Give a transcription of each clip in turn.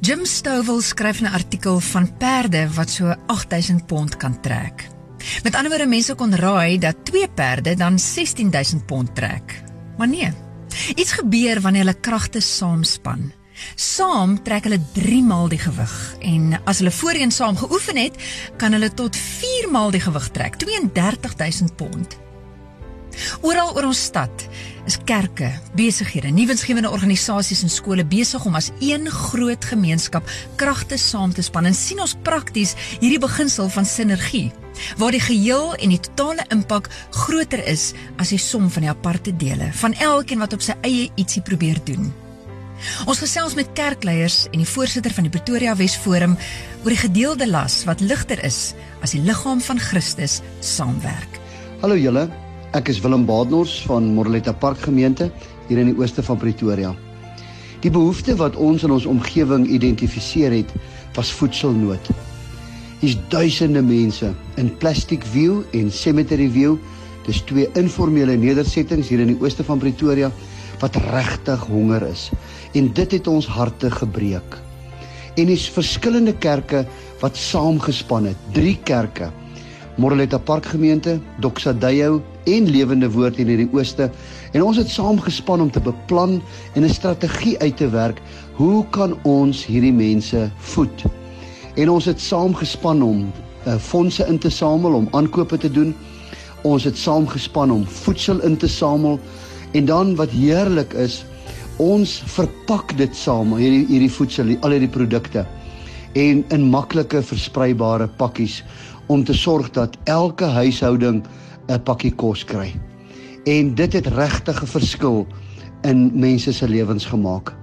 Jim Stovall skryf 'n artikel van perde wat so 8000 pond kan trek. Met ander woorde mense kon raai dat twee perde dan 16000 pond trek. Maar nee. Iets gebeur wanneer hulle kragte saamspan. Saam trek hulle 3 maal die gewig en as hulle voorheen saam geoefen het, kan hulle tot 4 maal die gewig trek, 32000 pond. Oral oor ons stad is kerke, besighede, nuwensgewende organisasies en skole besig om as een groot gemeenskap kragte saam te span en sien ons prakties hierdie beginsel van sinergie waar die geheel en die totale impak groter is as die som van die aparte dele van elkeen wat op sy eie ietsie probeer doen. Ons gesels met kerkleiers en die voorsitter van die Pretoria Wesforum oor die gedeelde las wat ligter is as die liggaam van Christus saamwerk. Hallo julle, Ek is Willem Baadnors van Moreletta Park gemeente hier in die ooste van Pretoria. Die behoefte wat ons in ons omgewing identifiseer het, was voedselnood. Hier's duisende mense in Plastic View en Cemetery View, dis twee informele nedersettings hier in die ooste van Pretoria wat regtig honger is. En dit het ons harte gebreek. En dis verskillende kerke wat saamgespan het, drie kerke. Moreletta Park gemeente, Doxadeyo en Lewende Woord in hierdie ooste. En ons het saamgespan om te beplan en 'n strategie uit te werk hoe kan ons hierdie mense voed. En ons het saamgespan om uh, fondse in te samel om aankope te doen. Ons het saamgespan om voedsel in te samel. En dan wat heerlik is ons verpak dit saam hierdie hierdie voedsel al hierdie produkte. En in maklike verspreibare pakkies om te sorg dat elke huishouding 'n pakkie kos kry. En dit het regtig 'n verskil in mense se lewens gemaak.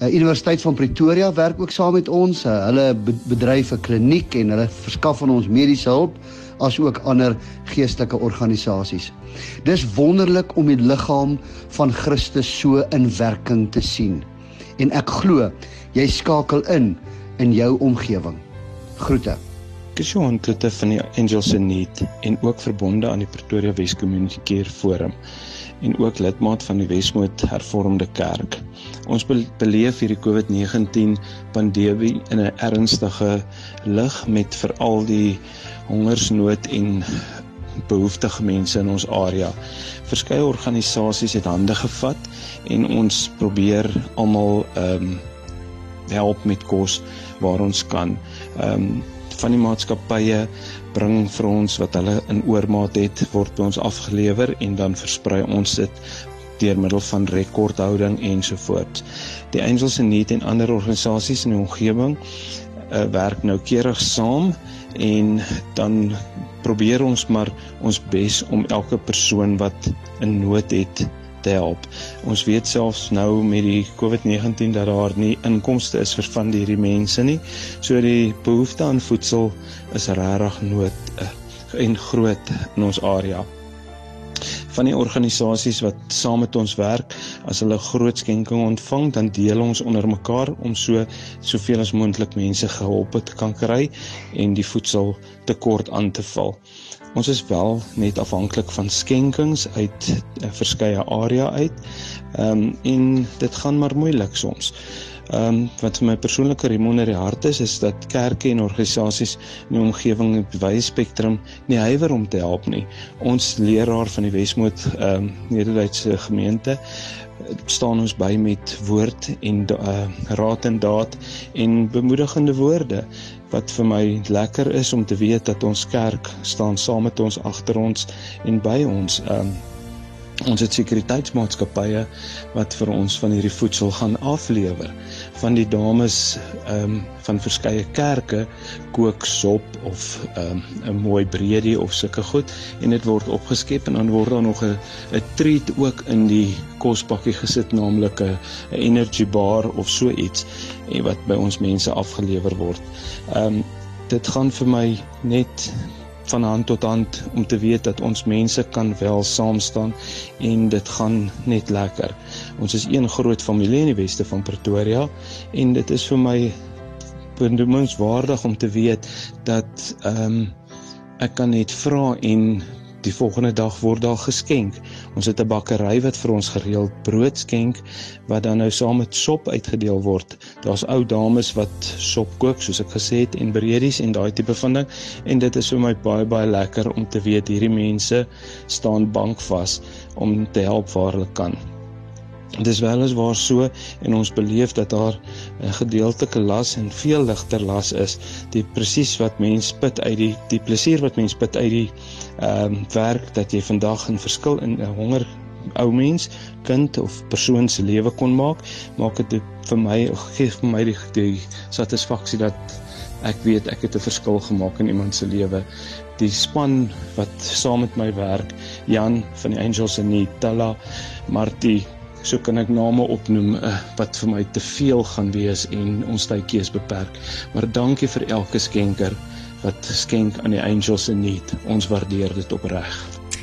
Uh, Universiteit van Pretoria werk ook saam met ons. Uh, hulle bedryf 'n kliniek en hulle verskaf aan ons mediese hulp as ook ander geestelike organisasies. Dis wonderlik om die liggaam van Christus so in werking te sien. En ek glo jy skakel in in jou omgewing. Groete. Is Johan Kloete van die Angels in Need en ook verbonde aan die Pretoria Wes Community Care Forum en ook lidmaat van die Wesmoed Hervormde Kerk. Ons beleef hierdie COVID-19 pandemie in 'n ernstige lig met veral die hongersnood en behoeftige mense in ons area. Verskeie organisasies het hande gevat en ons probeer almal ehm um, help met kos waar ons kan. Ehm um, van die maatskappye bring vir ons wat hulle in oormaat het word by ons afgelewer en dan versprei ons dit deur middel van rekordhouding ensovoorts. Die Angels in Need en ander organisasies in die omgewing uh, werk nou keurig saam en dan probeer ons maar ons bes om elke persoon wat in nood het te help. Ons weet selfs nou met die COVID-19 dat daar nie inkomste is vir van hierdie mense nie. So die behoefte aan voedsel is regtig nood uh, en groot in ons area. Van die organisasies wat saam met ons werk, as hulle groot skenking ontvang, dan deel ons onder mekaar om so soveel as moontlik mense gehelp te kan kry en die voedsel tekort aan te val. Ons is wel net afhanklik van skenkings uit 'n eh, verskeie area uit. Ehm um, en dit gaan maar moeilik soms. Ehm um, wat vir my persoonlike remonder die hart is is dat kerke en organisasies in die omgewing op wye spektrum nie huiwer om te help nie. Ons leraar van die Wesmoed ehm um, Nederduitse gemeente staan ons by met woord en uh, raad en daad en bemoedigende woorde wat vir my lekker is om te weet dat ons kerk staan saam met ons agter ons en by ons. Um ons het sekuriteitsmaatskappye wat vir ons van hierdie voedsel gaan aflewer van die dames ehm um, van verskeie kerke kook sop of ehm um, 'n mooi breedie of sulke goed en dit word opgeskep en dan word daar nog 'n 'n treat ook in die kospakkie gesit naamlik 'n energy bar of so iets en wat by ons mense afgelewer word. Ehm um, dit gaan vir my net van hand tot hand om te weet dat ons mense kan wel saam staan en dit gaan net lekker. Ons is een groot familie in die weste van Pretoria en dit is vir my benoemingswaardig om te weet dat ehm um, ek kan net vra en die volgende dag word daar geskenk. Ons het 'n bakkery wat vir ons gereeld brood skenk wat dan nou saam met sop uitgedeel word. Daar's ou dames wat sop kook soos ek gesê het en breedies en daai tipe van ding en dit is vir my baie baie lekker om te weet hierdie mense staan bankvas om te help waar hulle kan. Dis wel is waar so en ons beleef dat daar 'n gedeeltelike las en veel ligter las is. Die presies wat mens put uit die die plesier wat mens put uit die ehm um, werk dat jy vandag 'n verskil in 'n honger ou mens, kind of persoon se lewe kon maak, maak dit vir my gee vir my die, die satisfaksie dat ek weet ek het 'n verskil gemaak in iemand se lewe. Die span wat saam met my werk, Jan van die Angels en Nitella, Martie so kan ek name opnoem uh, wat vir my te veel gaan wees en ons tydjie is beperk. Maar dankie vir elke skenker wat skenk aan die angels in need. Ons waardeer dit opreg.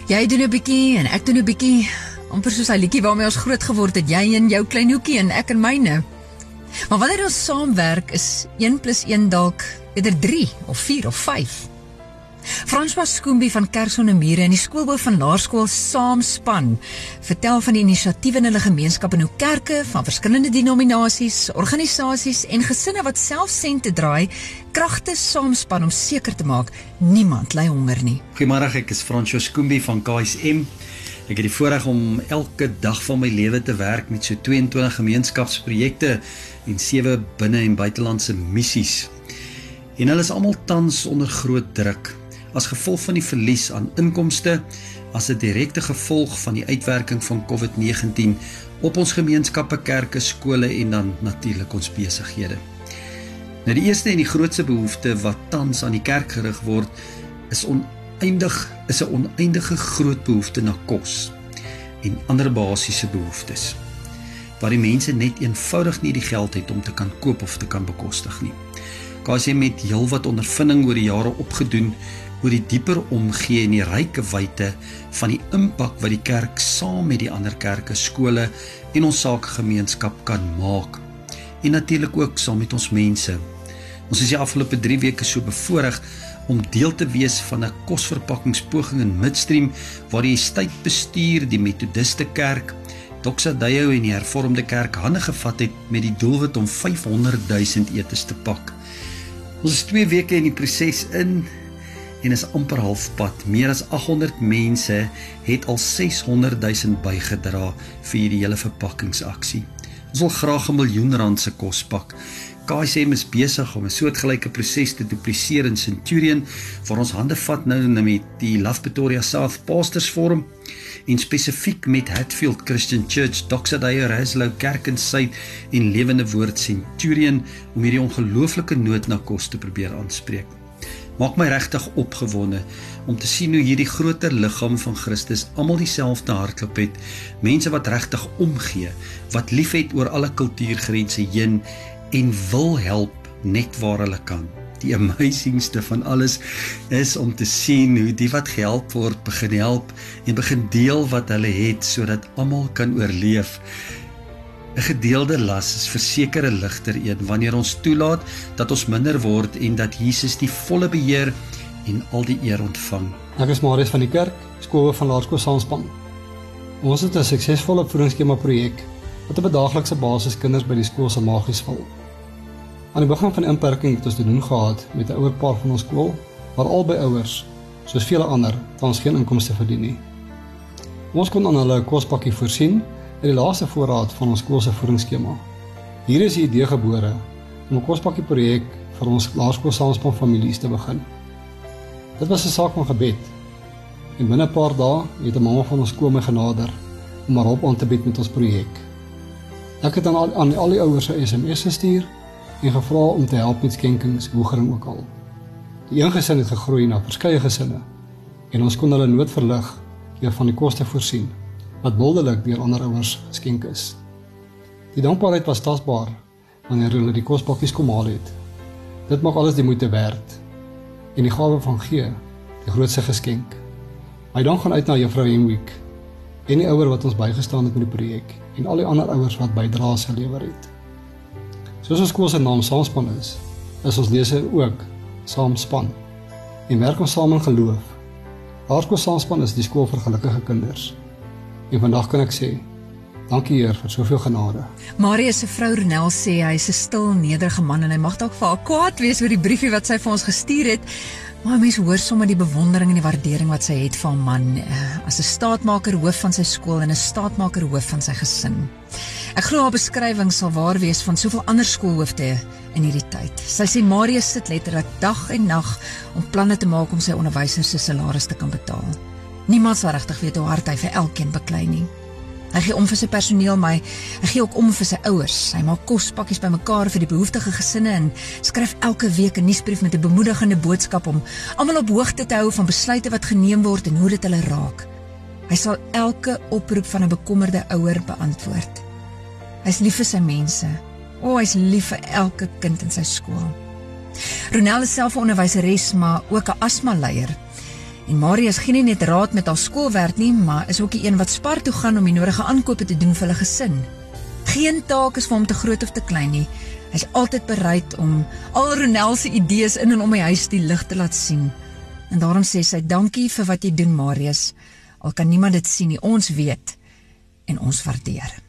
Jy doen 'n bietjie en ek doen 'n bietjie amper soos hy liedjie waarmee ons groot geword het. Jy in jou klein hoekie en ek in myne. Maar wanneer ons saamwerk is 1 + 1 dalk eerder 3 of 4 of 5. François Skoombie van Kersonnemure en die skoolbou van Laerskool Saamspan vertel van die inisiatiewe in hulle gemeenskap en hoe kerke van verskillende denominasies, organisasies en gesinne wat self sente draai, kragte saamspan om seker te maak niemand ly honger nie. Goeiemôre, ek is François Skoombie van KSM. Ek het die voorreg om elke dag van my lewe te werk met so 22 gemeenskapsprojekte en sewe binne- en buitelandse missies. En hulle is almal tans onder groot druk as gevolg van die verlies aan inkomste as 'n direkte gevolg van die uitwerking van COVID-19 op ons gemeenskappe, kerke, skole en dan natuurlik ons besighede. Nou die eerste en die grootste behoefte wat tans aan die kerk gerig word is oneindig is 'n oneindige groot behoefte na kos en ander basiese behoeftes waar die mense net eenvoudig nie die geld het om te kan koop of te kan bekostig nie. KSM het heelwat ondervinding oor die jare opgedoen oor die dieper omgee en die ryke wyte van die impak wat die kerk saam met die ander kerke, skole en ons sakegemeenskap kan maak. En natuurlik ook saam met ons mense. Ons is die afgelope 3 weke so bevoorreg om deel te wees van 'n kosverpakkingspoging in Midstream waar die stytbestuur die Methodiste Kerk Doxa Dayo en die Hervormde Kerk hande gevat het met die doelwit om 500 000 etes te pak. Ons is 2 weke in die proses in en is amper halfpad. Meer as 800 mense het al 600 000 bygedra vir hierdie hele verpakkingsaksie. Ons wil graag 'n miljoen rand se kos pak. KSM is besig om 'n soortgelyke proses te dupliseer in Centurion waar ons hande vat nou met die Love Pretoria South Pastors Forum en spesifiek met Hatfield Christian Church, Doxadaya Raslow Kerk in Suid en Lewende Woord Centurion om hierdie ongelooflike nood na kos te probeer aanspreek maak my regtig opgewonde om te sien hoe hierdie groter liggaam van Christus almal dieselfde hartklop het. Mense wat regtig omgee, wat liefhet oor alle kultuurgrense heen en wil help net waar hulle kan. Die amazingste van alles is om te sien hoe die wat gehelp word begin help en begin deel wat hulle het sodat almal kan oorleef. 'n Gedeelde las is verseker 'n ligter een wanneer ons toelaat dat ons minder word en dat Jesus die volle beheer en al die eer ontvang. Ek is Marius van die kerk, skool van Laerskool Saanspan. Ons het 'n suksesvolle voedingsskema projek wat op 'n daaglikse basis kinders by die skool se magies vul. Aan die begin van inperking het ons te doen gehad met 'n ouer paar van ons skool waar albei ouers, soos vele ander, tans geen inkomste verdien nie. Ons kon aan hulle 'n kospakkie voorsien in die laaste voorraad van ons skool se voedingsskema. Hier is die idee gebore om 'n kospakkie projek vir ons laerskool saamspan families te begin. Dit was 'n saak van gebed. En binne 'n paar dae het 'n mamma van ons skool my genader om haar hulp aan te bied met ons projek. Ek het aan al, aan al die ouers 'n SMS gestuur en gevra om te help met skenkings, hoegering ook al. Die een gesin het gegroei na verskeie gesinne en ons kon hulle nood verlig deur van die koste voorsien wat wonderlik deur ander ouers geskenk is. Die dankbaarheid was tasbaar wanneer hulle die kospakkies kom haal het. Dit maak alles die moeite werd en die gawe van gee die grootste geskenk. My dank gaan uit na juffrou Henwick en die ouer wat ons bygestaan het met die projek en al die ander ouers wat bydraes gelewer het. Soos ons skool se naam saamspan is, is ons lese ook saamspan en werk ons saam in geloof. Haar skool saamspan is die skool vir gelukkige kinders. En vandag kan ek sê, dankie Heer vir soveel genade. Marius se vrou Ronel sê hy is 'n stil, nederige man en hy mag dalk vir haar kwaad wees oor die briefie wat sy vir ons gestuur het, maar mense hoor sommer die bewondering en die waardering wat sy het vir 'n man uh, as 'n staatmaker hoof van sy skool en 'n staatmaker hoof van sy gesin. Ek glo haar beskrywing sal waar wees van soveel ander skoolhoofde in hierdie tyd. Sy sê Marius sit letterlik dag en nag om planne te maak om sy onderwysers se salarisse te kan betaal. Niemand sal regtig weet hoe hard hy vir elkeen beklei nie. Hy gee om vir sy personeel, maar hy gee ook om vir sy ouers. Hy maak kospakkies bymekaar vir die behoeftige gesinne en skryf elke week 'n nuusbrief met 'n bemoedigende boodskap om almal op hoogte te hou van besluite wat geneem word en hoe dit hulle raak. Hy sal elke oproep van 'n bekommerde ouer beantwoord. Hy's lief vir sy mense. O, oh, hy's lief vir elke kind in sy skool. Ronel is self 'n onderwyseres, maar ook 'n asma-leier. En Marius gee nie net raad met haar skoolwerk nie, maar is ook die een wat spar toe gaan om die nodige aankope te doen vir hulle gesin. Geen taak is vir hom te groot of te klein nie. Hy's altyd bereid om al Ronel se idees in en om die huis die lig te laat sien. En daarom sê sy dankie vir wat jy doen Marius. Al kan niemand dit sien nie, ons weet en ons waardeer.